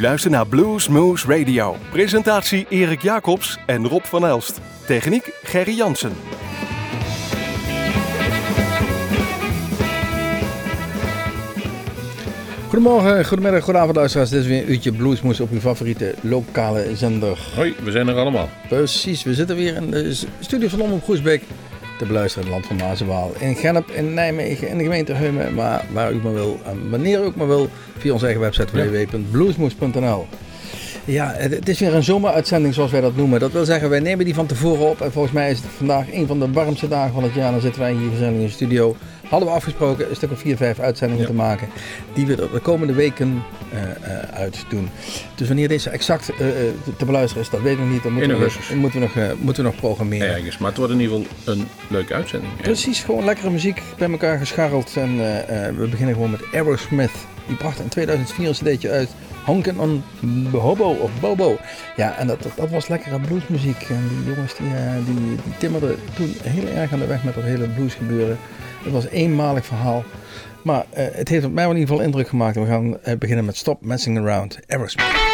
U luistert naar Blues Moose Radio. Presentatie Erik Jacobs en Rob van Elst. Techniek Gerry Jansen. Goedemorgen, goedemiddag, goedenavond luisteraars. Dit is weer een uurtje Bluesmoes op uw favoriete lokale zender. Hoi, we zijn er allemaal. Precies, we zitten weer in de studio van Omroep Groesbeek te beluisteren in het land van Mazenwaal. In Gennep, in Nijmegen, in de gemeente Heumen, maar waar u maar wil en wanneer u ook maar wil, via onze eigen website Ja. www.bluesmoes.nl. Ja, het is weer een zomeruitzending zoals wij dat noemen. Dat wil zeggen, wij nemen die van tevoren op. En volgens mij is het vandaag een van de warmste dagen van het jaar. Dan zitten wij hier gezellig in de studio. Hadden we afgesproken een stuk of vier, vijf uitzendingen Ja. te maken. Die we de komende weken eh, eh, uit doen. Dus wanneer deze exact eh, te- te beluisteren is, dat weet ik nog niet. Dan moeten, In we, moeten, we nog, moeten we nog programmeren. Ergens, maar het wordt in ieder geval een leuke uitzending. Precies, gewoon lekkere muziek bij elkaar gescharreld. En we beginnen gewoon met Aerosmith. Die bracht in 2004 een cd'tje uit. Honken on Hobo of Bobo. Ja, en dat, dat, dat was lekkere bluesmuziek. En die jongens die, die, die timmerden toen heel erg aan de weg met dat hele bluesgebeuren. Het was een eenmalig verhaal. Maar eh, het heeft op mij in ieder geval indruk gemaakt. We gaan eh, beginnen met Stop Messing Around. Aerosmith.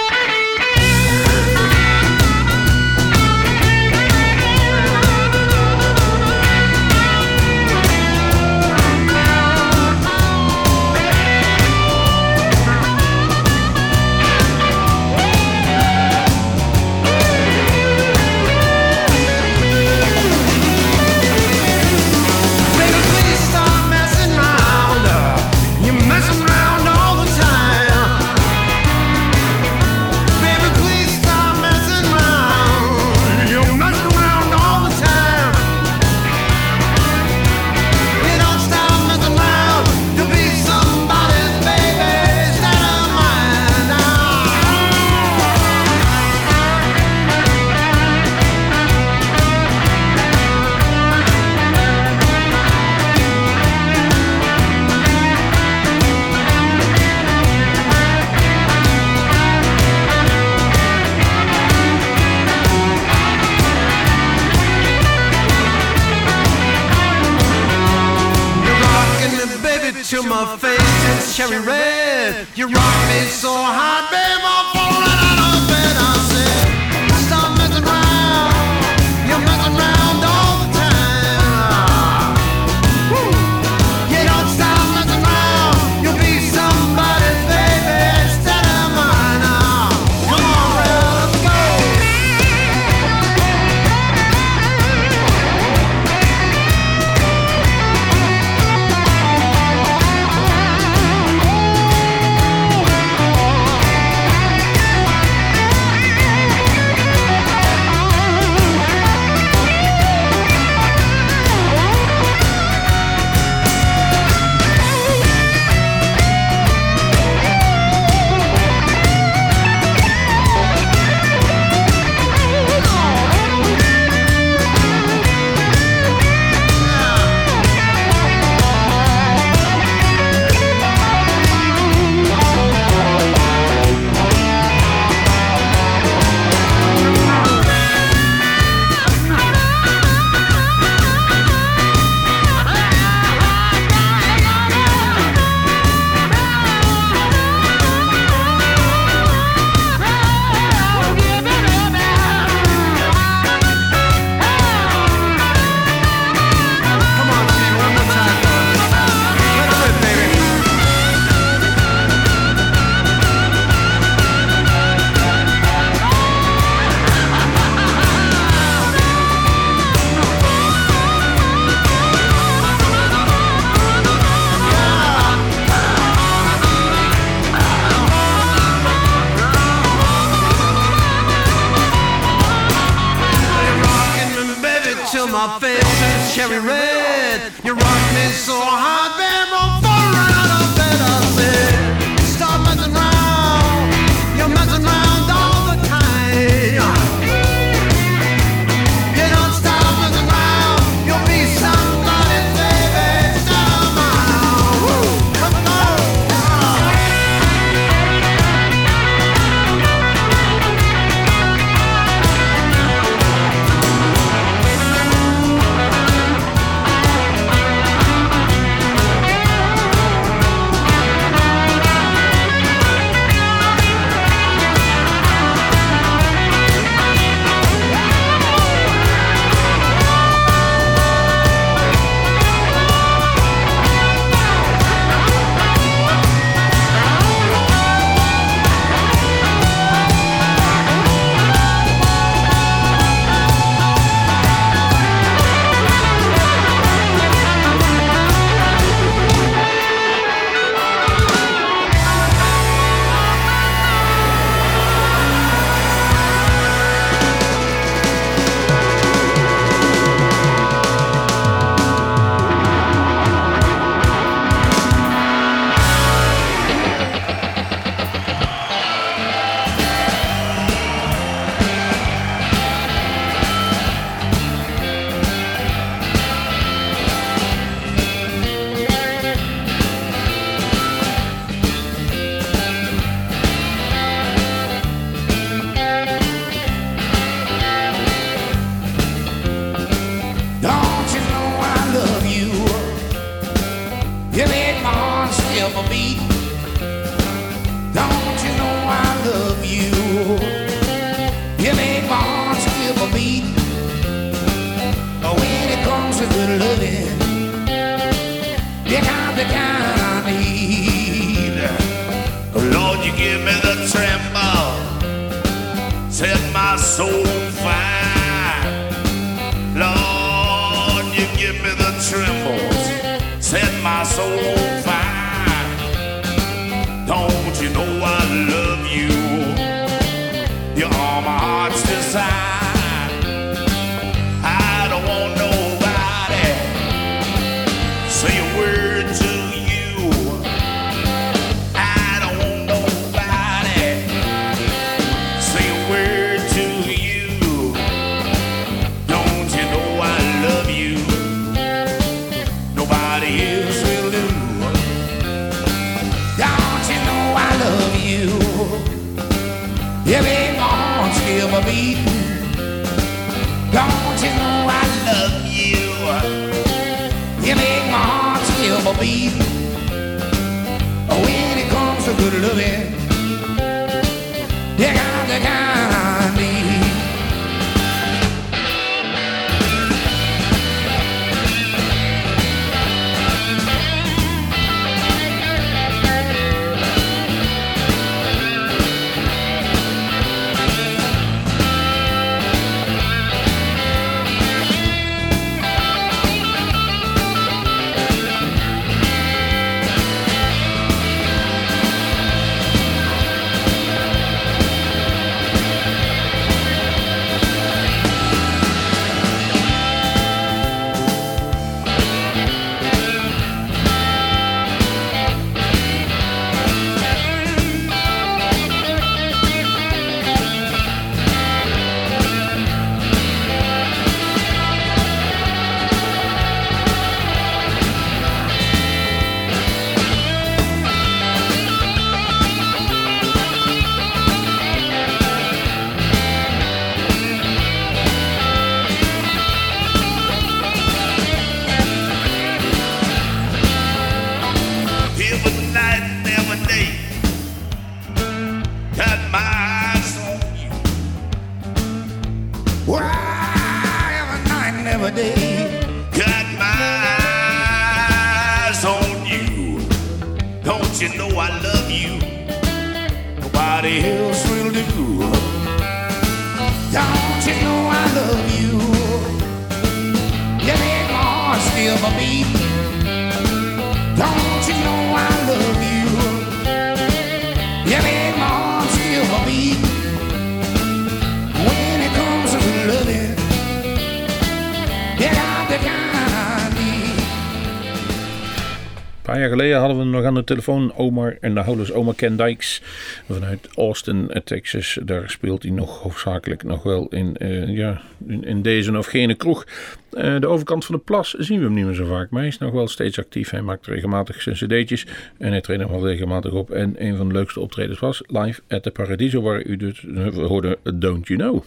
Geleden hadden we nog aan de telefoon Omar en de houders Omar Ken Dykes vanuit Austin, eh, Texas. Daar speelt hij nog hoofdzakelijk nog wel in, eh, ja, in, deze of gene kroeg. Eh, de overkant van de plas zien we hem niet meer zo vaak, maar hij is nog wel steeds actief. Hij maakt regelmatig zijn cd'tjes en hij treedt nog wel regelmatig op. En een van de leukste optredens was live at the Paradiso, waar u dus we hoorden Don't You Know.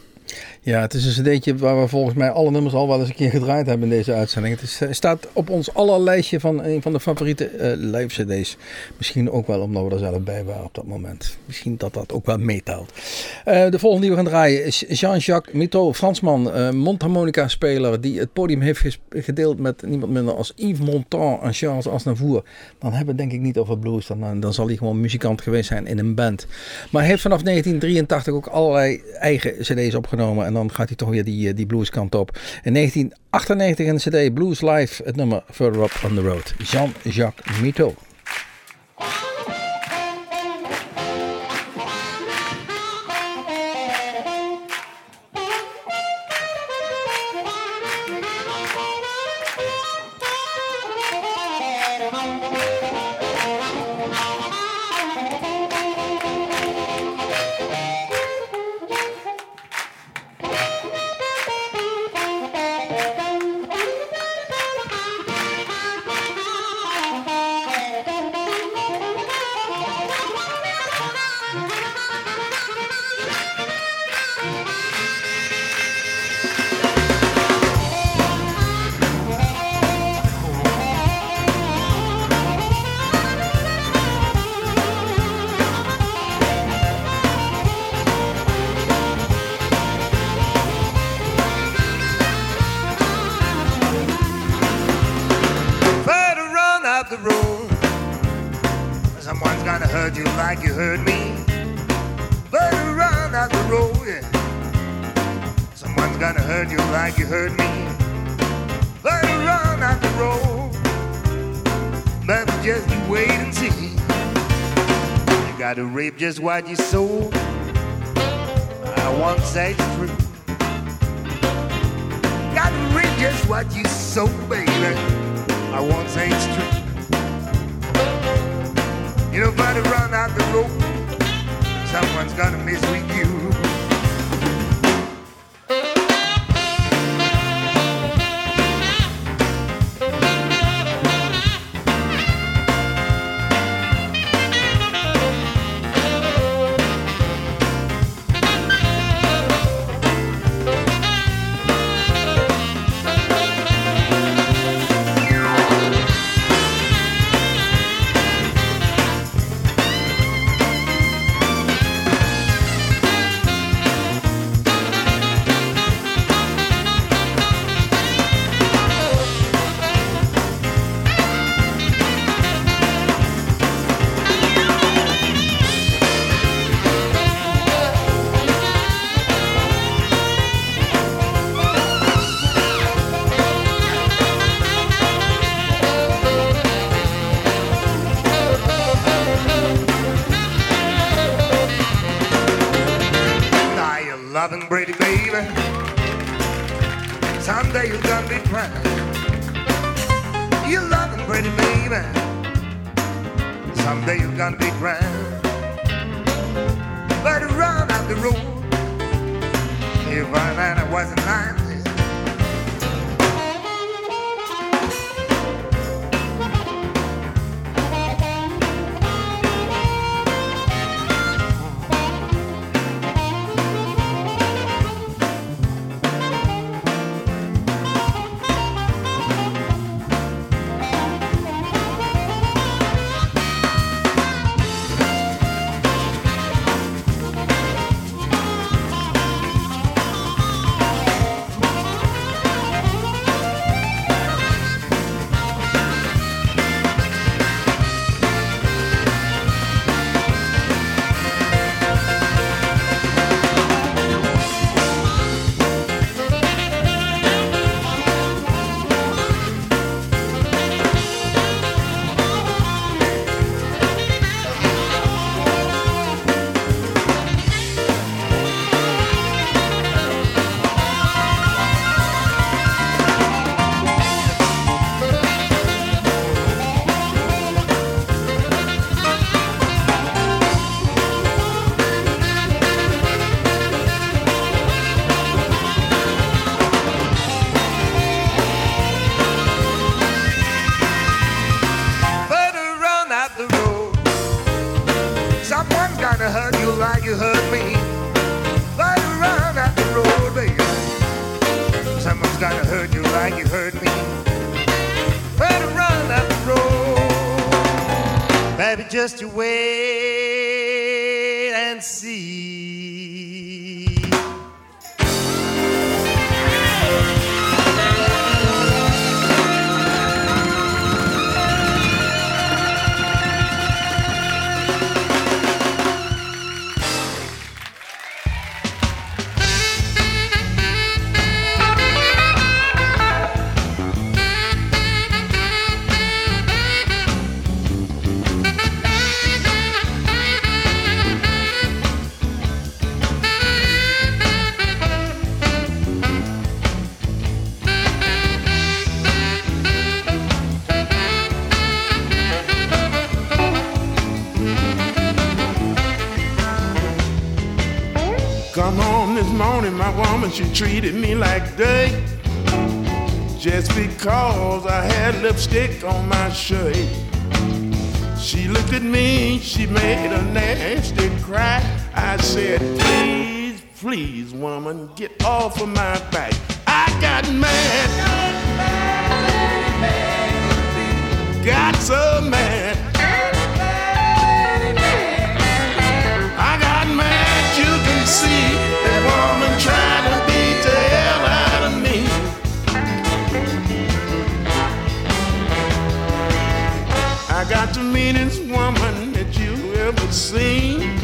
Ja, het is een cd'tje waar we volgens mij alle nummers al wel eens een keer gedraaid hebben in deze uitzending. Het is, eh, staat op ons allerlijstje van een van de favoriete eh, live cd's. Misschien ook wel omdat we er zelf bij waren op dat moment. Misschien dat dat ook wel meetelt. Eh, de volgende die we gaan draaien is Jean-Jacques Mito, Fransman, eh mondharmonica speler die het podium heeft gedeeld met niemand minder als Yves Montand en Charles Aznavour. Dan hebben we denk ik niet over blues, dan, dan zal hij gewoon muzikant geweest zijn in een band. Maar heeft vanaf 1983 ook allerlei eigen cd's opgenomen en dan gaat hij toch weer die, eh, die blueskant op. In 1998 een cd Blues Live, het nummer Further Up on the Road. Jean-Jacques Mito. word you? Come home this morning, my woman, she treated me like dirt. Just because I had lipstick on my shirt. She looked at me, she made a nasty cry. I said, please, please, woman, get off of my back. I got mad. Got so mad. see that woman trying to beat the hell out of me. I got the meanest woman that you ever seen.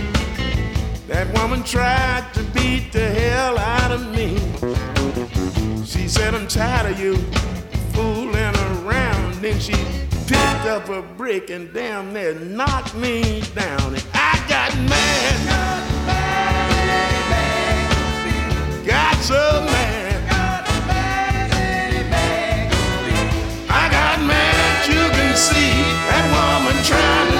That woman tried to beat the hell out of me. She said, I'm tired of you fooling around. Then she picked up a brick and damn near knocked me down. I got mad. Got so mad. I got you can see that woman trying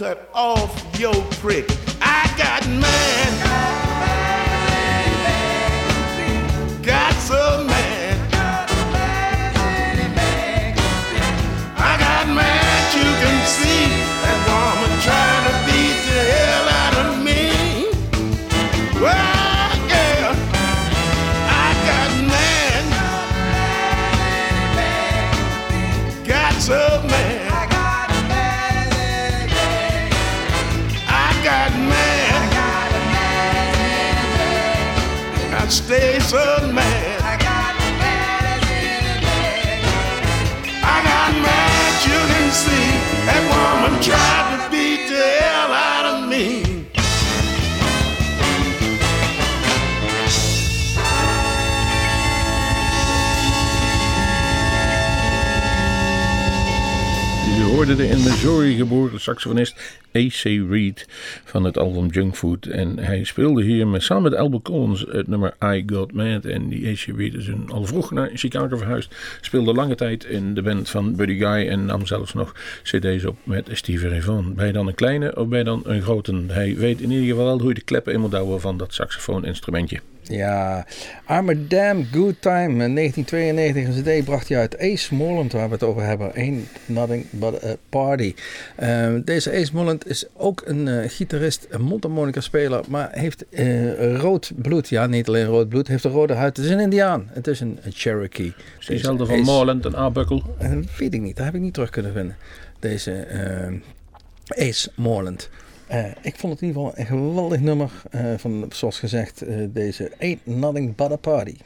cut off Hoorden de in Missouri geboren saxofonist A.C. Reed van het album Junkfood. En hij speelde hier met, samen met Albert Collins het nummer I Got Mad. En die A.C. Reed is een, al vroeg naar Chicago verhuisd. Speelde lange tijd in de band van Buddy Guy en nam zelfs nog cd's op met Vaughan. Ben je dan een kleine of je dan een grote? Hij weet in ieder geval wel hoe je de kleppen in moet houden van dat saxofooninstrumentje. Ja, I'm a Damn Good Time. In 1992 een cd bracht hij uit Ace Moreland, waar we het over hebben. Ain't Nothing But a Party. Ehm, deze Ace Moreland is ook een eh, gitarist, een mondharmonica speler, maar heeft eh, rood bloed. Ja, niet alleen rood bloed, heeft een rode huid. Het is een Indiaan. Het is een, een Cherokee. Is diezelfde van Ace- Moreland en Arbuckle? eh, weet ik niet, dat heb ik niet terug kunnen vinden. Deze ehm, Ace Moreland. Eh, ik vond het in ieder geval een geweldig nummer eh, van, zoals gezegd, eh, deze Ain't Nothing But a Party.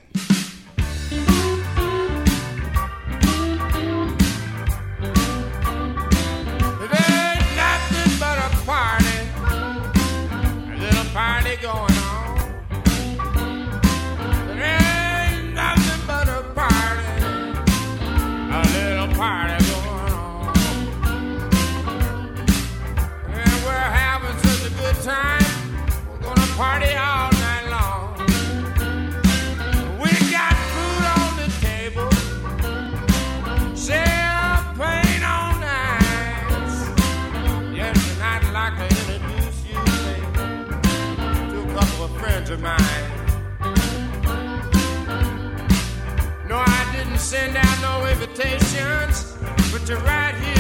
Send out no invitations, but you're right here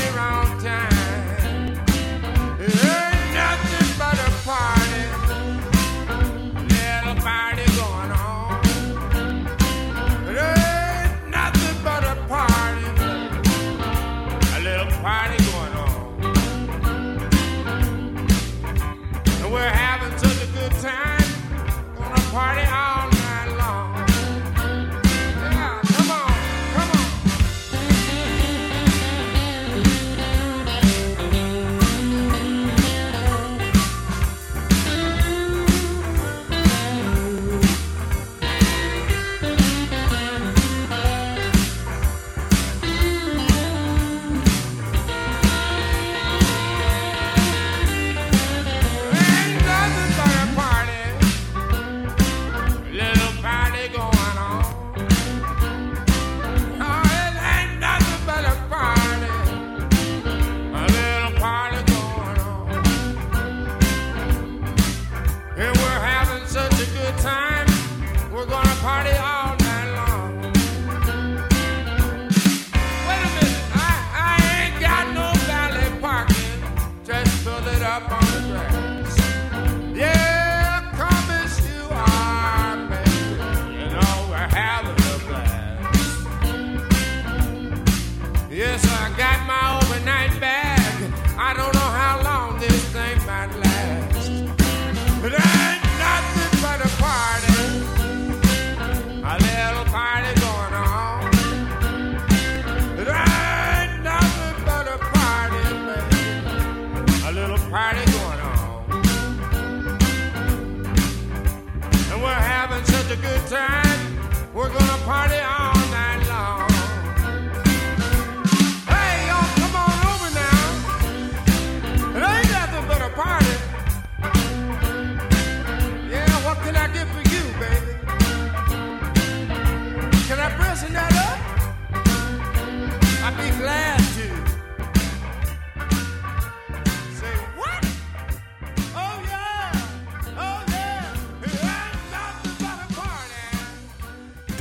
a good time. We're gonna party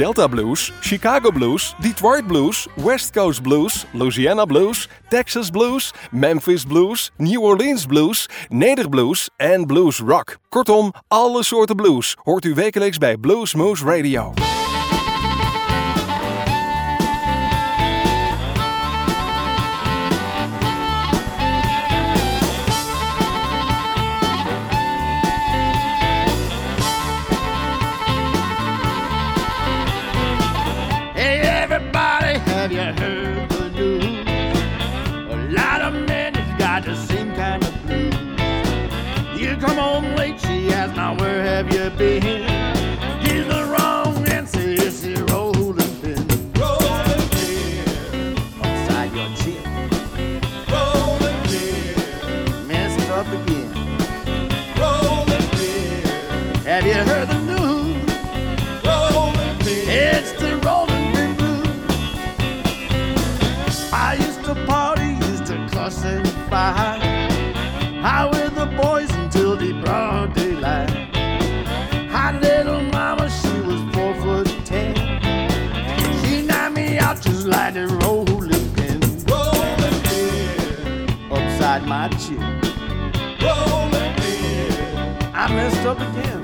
Delta Blues, Chicago Blues, Detroit Blues, West Coast Blues, Louisiana Blues, Texas Blues, Memphis Blues, New Orleans Blues, Nederblues en Blues Rock. Kortom, alle soorten blues hoort u wekelijks bij Blues Moose Radio. Where have you been? Here's the wrong answer, it's the rolling pin. Rolling pin. Your chin. Rolling pin. Up again. Rolling pin. Have you heard the news? Rolling pin. It's the rolling pin blues. I used to party, used to cuss and fight. I I messed up again.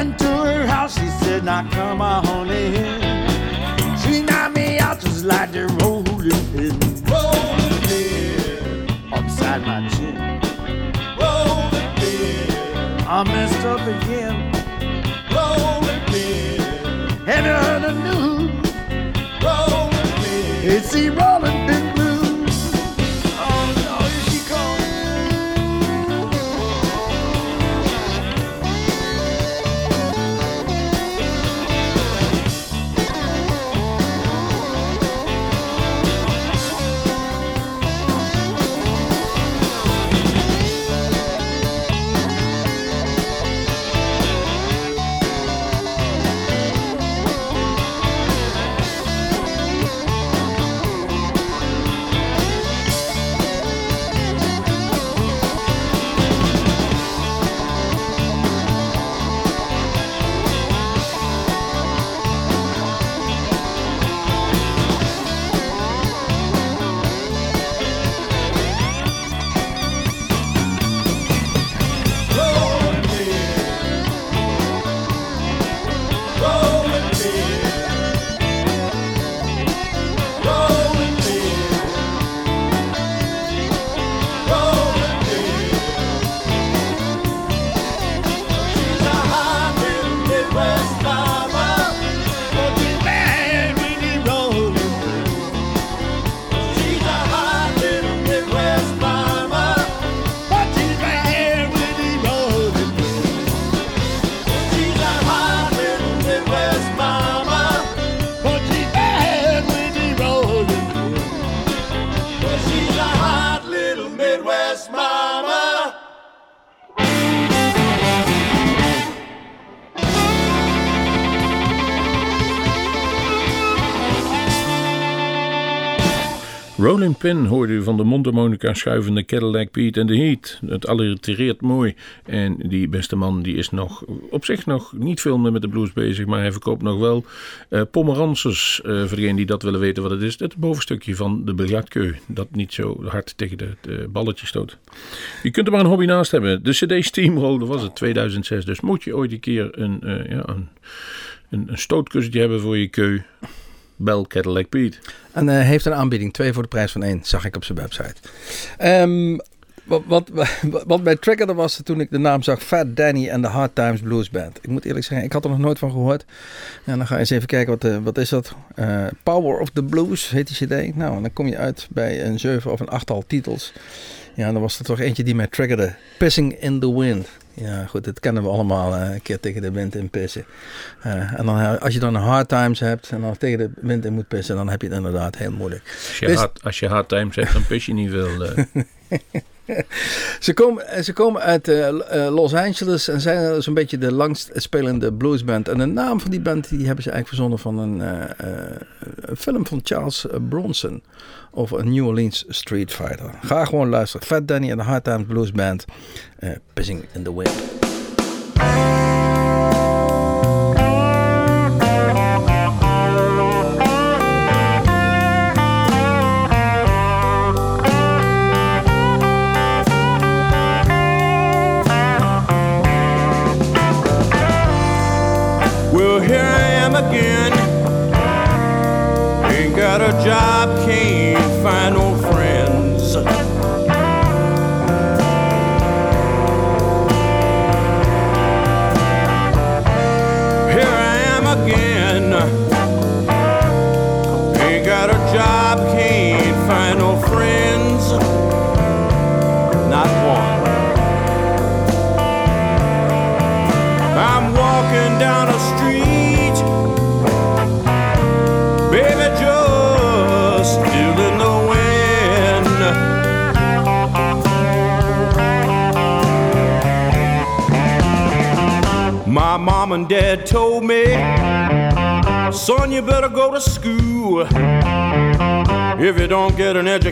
Went to her house, she said, Now come on in. She knocked me out just like the rolling pin. Rolling pin. Upside my chin. Rolling pin. I messed up again. Rolling pin. Have you heard the news? Rolling pin. It's the rolling Rolling Pin hoorde u van de mondharmonica schuivende Cadillac Pete en The Heat. Het allitereert mooi. En die beste man die is nog op zich nog niet veel meer met de blues bezig, maar hij verkoopt nog wel uh, voor degenen die dat willen weten wat het is. Het bovenstukje van de biljartkeu. Dat niet zo hard tegen de, de balletjes stoot. Je kunt er maar een hobby naast hebben. De CD Steamroller was het 2006. Dus moet je ooit een keer een, uh, ja, een, een, een stootkussentje hebben voor je keu. Bel Cadillac Pete. En hij heeft een aanbieding, twee voor de prijs van één, zag ik op zijn website. Um, wat, wat, wat mij triggerde was toen ik de naam zag Fat Danny en de Hard Times Blues Band. Ik moet eerlijk zeggen, ik had er nog nooit van gehoord. En dan ga je eens even kijken, wat, uh, wat is dat? Uh, Power of the Blues heet die cd. Nou, dan kom je uit bij een zeven of een achttal titels. Ja, dan was er toch eentje die mij triggerde. Pissing in the Wind. Ja, goed, dat kennen we allemaal. Uh, een keer tegen de wind in pissen. Uh, en dan, als je dan hard times hebt en dan tegen de wind in moet pissen, dan heb je het inderdaad heel moeilijk. Als je, dus, hard, als je hard times hebt, dan pis je niet veel. Uh. ze, komen, ze komen uit uh, Los Angeles en zijn zo'n beetje de langst spelende bluesband. En de naam van die band die hebben ze eigenlijk verzonnen van een, uh, een film van Charles Bronson over een New Orleans Street Fighter. Ga gewoon luisteren. Fat Danny en de Hard Times Blues Band. Pissing in the Wind.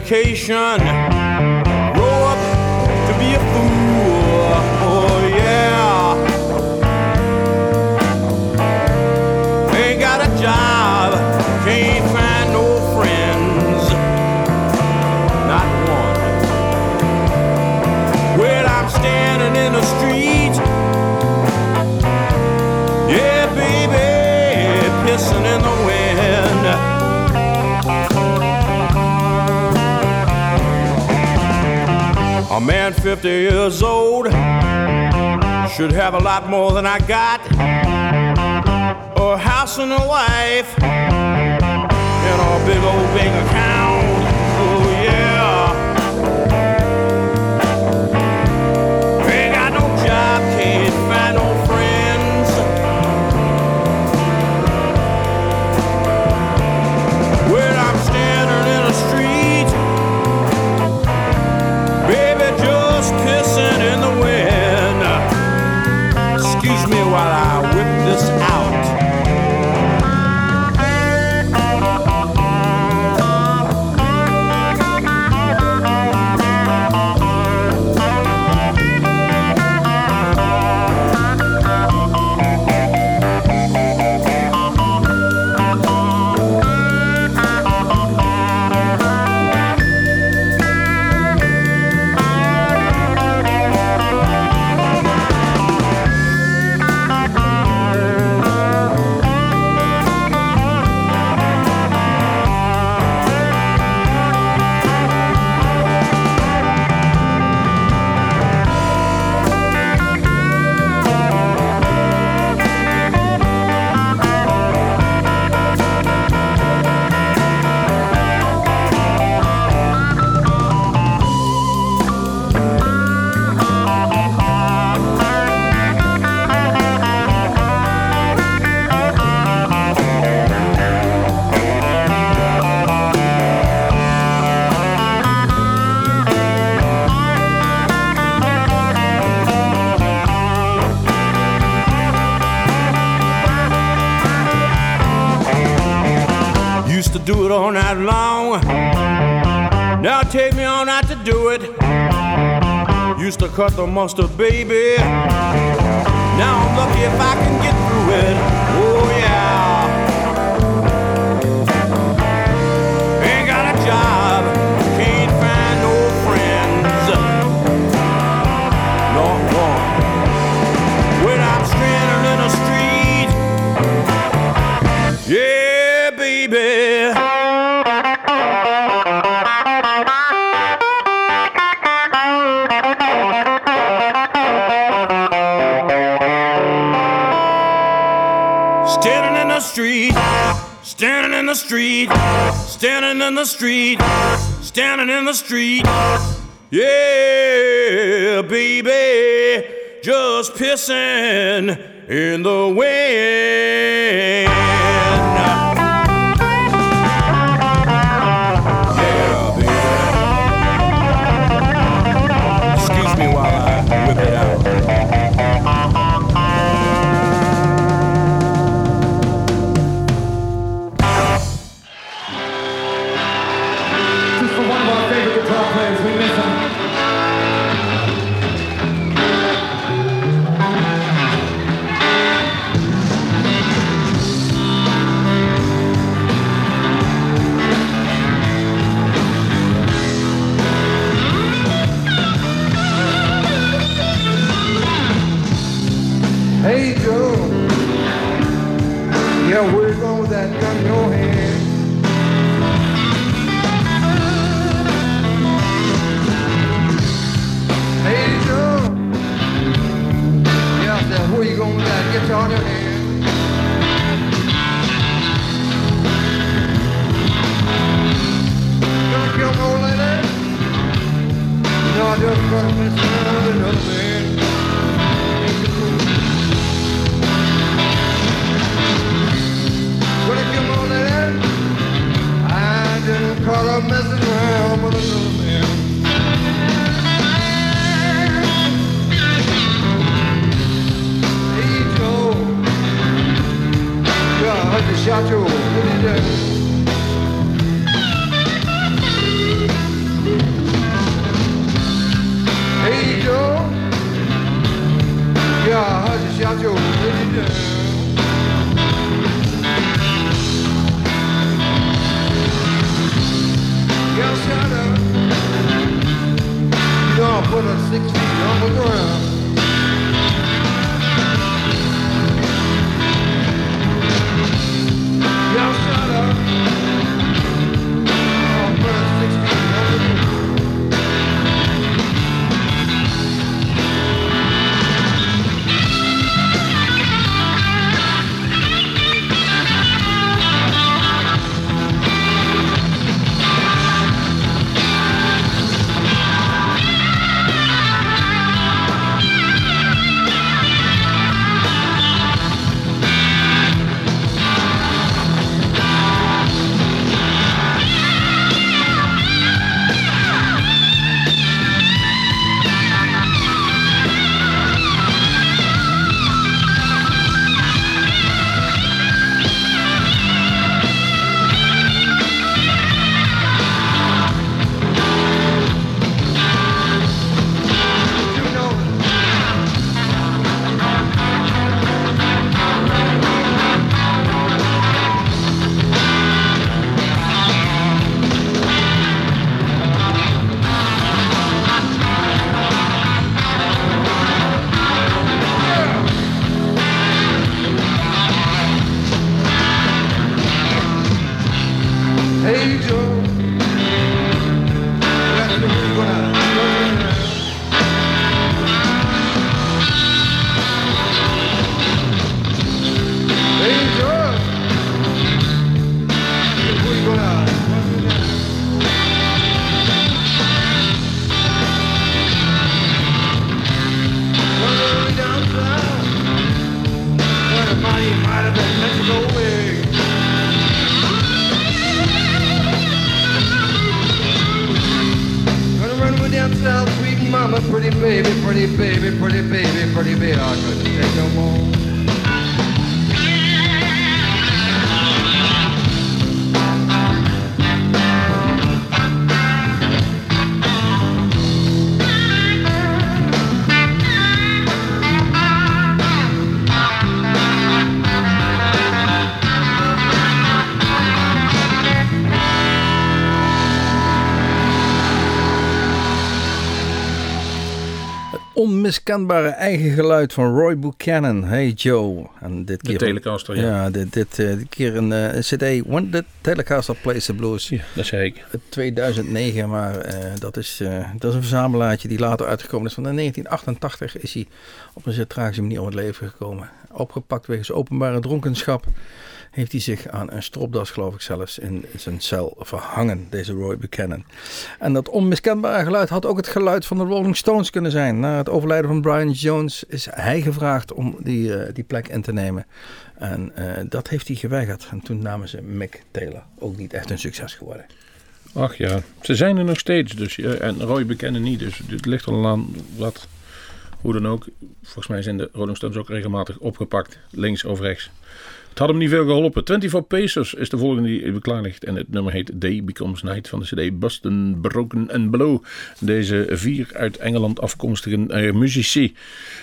vacation. A man 50 years old should have a lot more than I got a house and a wife and a big old bank account. do it all night long. Now take me all night to do it. Used to cut the mustard, baby. Now I'm lucky if I can get through it. Standing in the street, standing in the street. Yeah, baby, just pissing in the wind. Onmiskenbare eigen geluid van Roy Buchanan. Hey Joe. En dit De keer Telecaster, ja. Ja, dit, dit, eh, dit keer een eh, CD. When the Telecaster Plays the Blues. Ja, dat zei ik. 2009, maar eh, dat, is, dat is een verzamelaartje die later uitgekomen is. Van in 1988 is hij op een zeer tragische manier om het leven gekomen. Opgepakt wegens openbare dronkenschap. Heeft hij zich aan een stropdas, geloof ik zelfs, in zijn cel verhangen, deze Roy Buchanan. En dat onmiskenbare geluid had ook het geluid van de Rolling Stones kunnen zijn. Na het overlijden van Brian Jones is hij gevraagd om die, eh, die plek in te nemen. En eh, dat heeft hij geweigerd. En toen namen ze Mick Taylor. Ook niet echt een succes geworden. Ach ja, ze zijn er nog steeds. Dus, ja, en Roy bekennen niet. Dus het ligt al aan wat. Hoe dan ook. Volgens mij zijn de Rolling Stones ook regelmatig opgepakt. Links of rechts. Het had hem niet veel geholpen. 24 Pesos is de volgende die ligt. En het nummer heet Day Becomes Night van de CD Boston Broken and Blow. Deze vier uit Engeland afkomstige eh, muzici.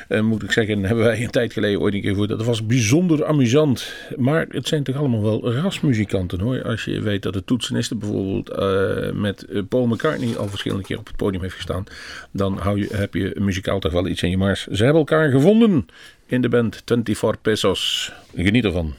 eh, moet ik zeggen, hebben wij een tijd geleden ooit een keer gehoord. Dat was bijzonder amusant. Maar het zijn toch allemaal wel rasmuzikanten hoor. Als je weet dat de toetseniste bijvoorbeeld eh, met Paul McCartney al verschillende keer op het podium heeft gestaan. Dan hou je, heb je muzikaal toch wel iets in je mars. Ze hebben elkaar gevonden in de band 24 Pesos. Geniet ervan.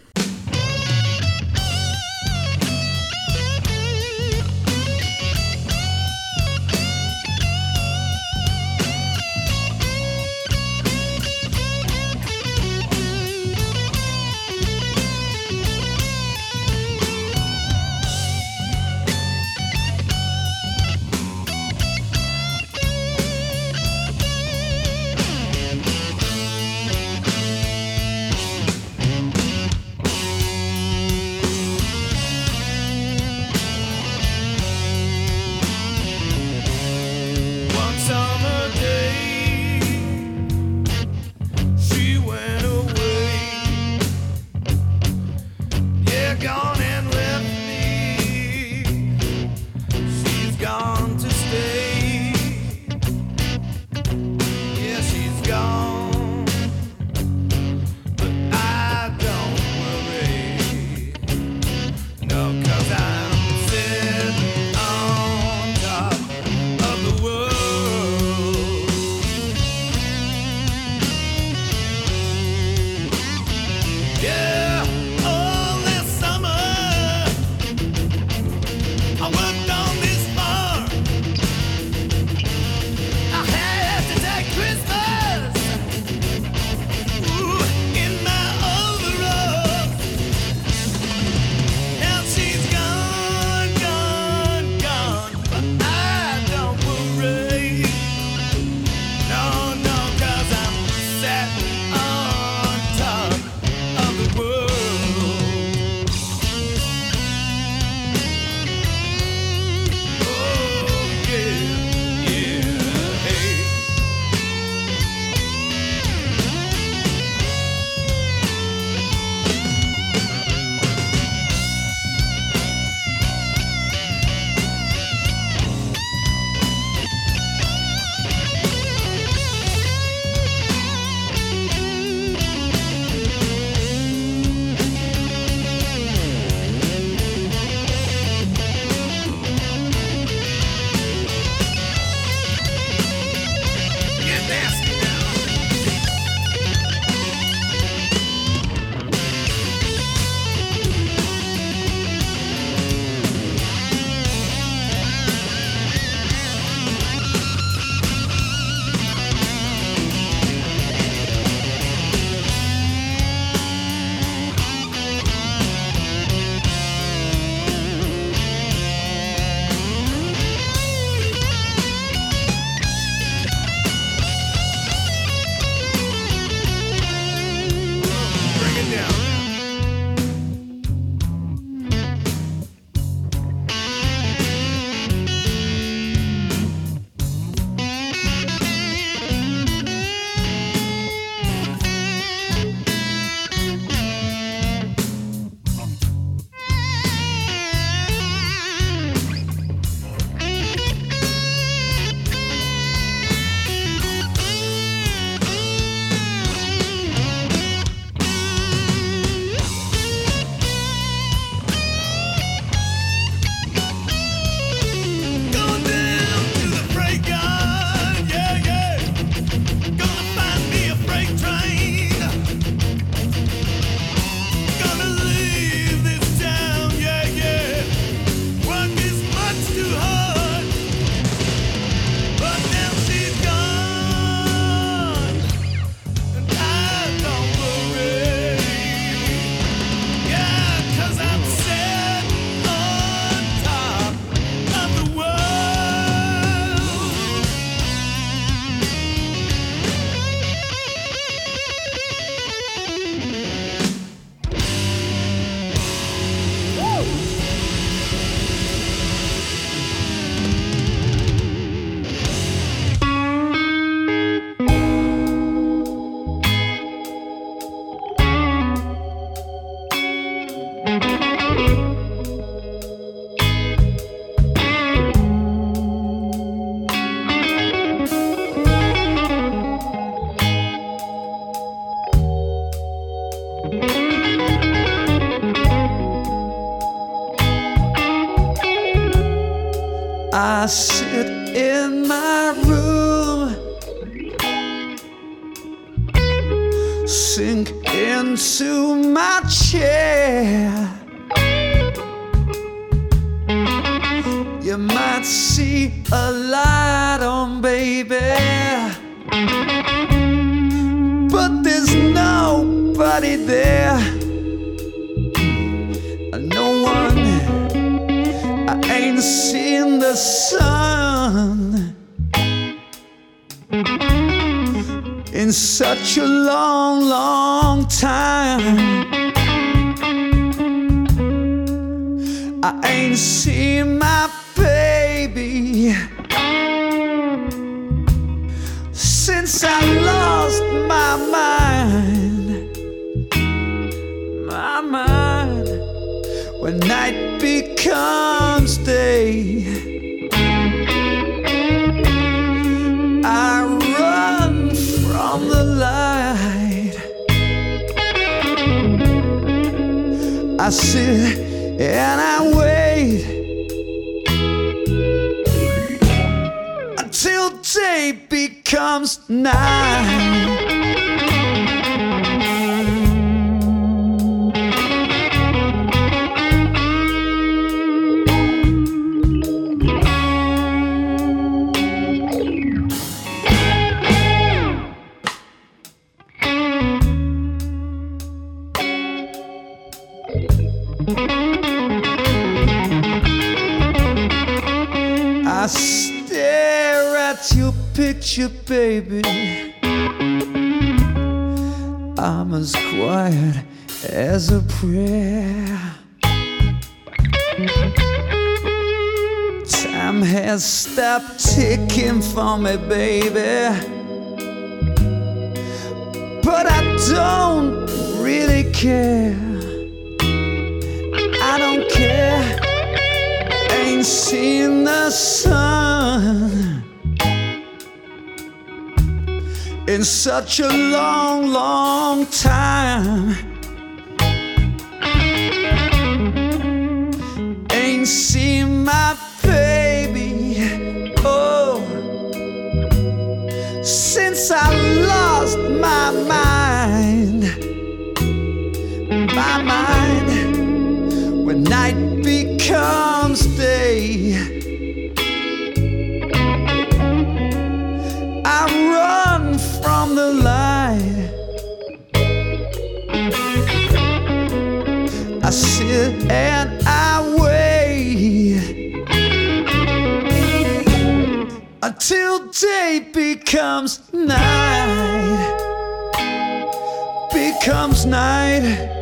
Time. I ain't seen my baby since I lost my mind. My mind when night becomes day. I sit and I wait until day becomes night. Picture, baby. I'm as quiet as a prayer. Time has stopped ticking for me, baby. But I don't really care. I don't care ain't seen the sun in such a long, long time. Ain't seen becomes night. Becomes night.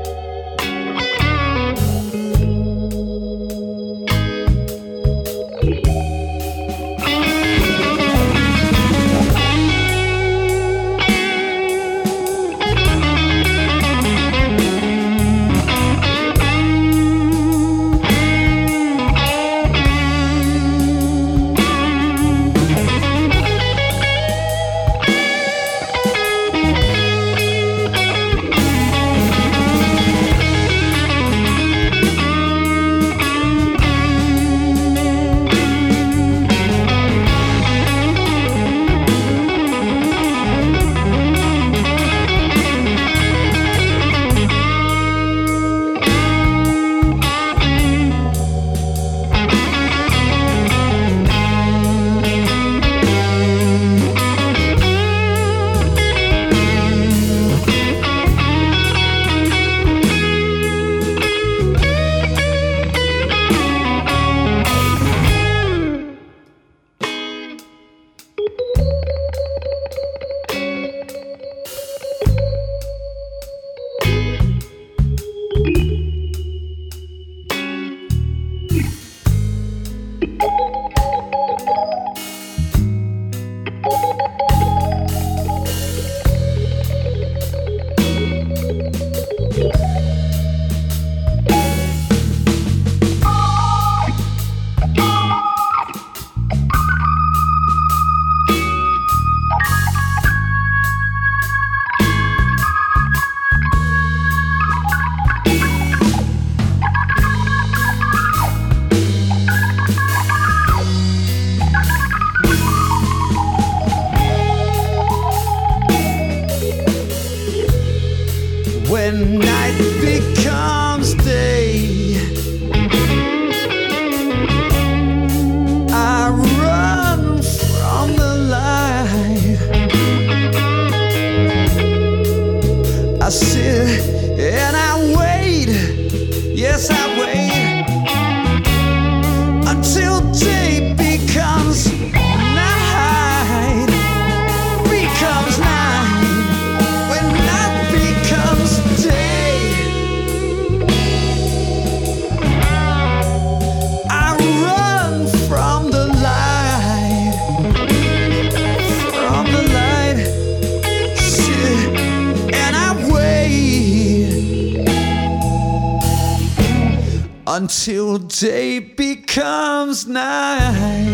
Until day becomes night.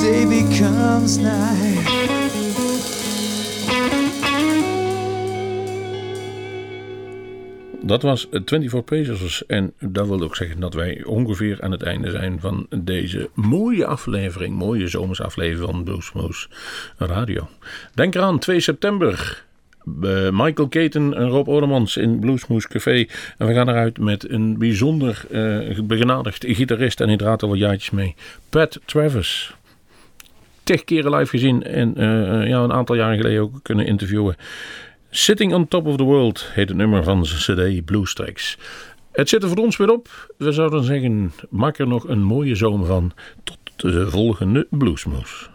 Day becomes night. Dat was 24 Pacers en dat wil ook zeggen dat wij ongeveer aan het einde zijn van deze mooie aflevering, mooie zomersaflevering van Bluesmoose Radio. Denk eraan, 2 september. Eh, Michael Caton en Rob Odemans in Bluesmoose Café. En we gaan eruit met een bijzonder eh begenadigd gitarist en draait al wat jaartjes mee. Pat Travis. Tig keren live gezien en eh, ja, een aantal jaren geleden ook kunnen interviewen. Sitting on Top of the World heet het nummer van zijn CD Blues Tracks. Het zit er voor ons weer op. We zouden zeggen, maak er nog een mooie zomer van. Tot de volgende Bluesmoes.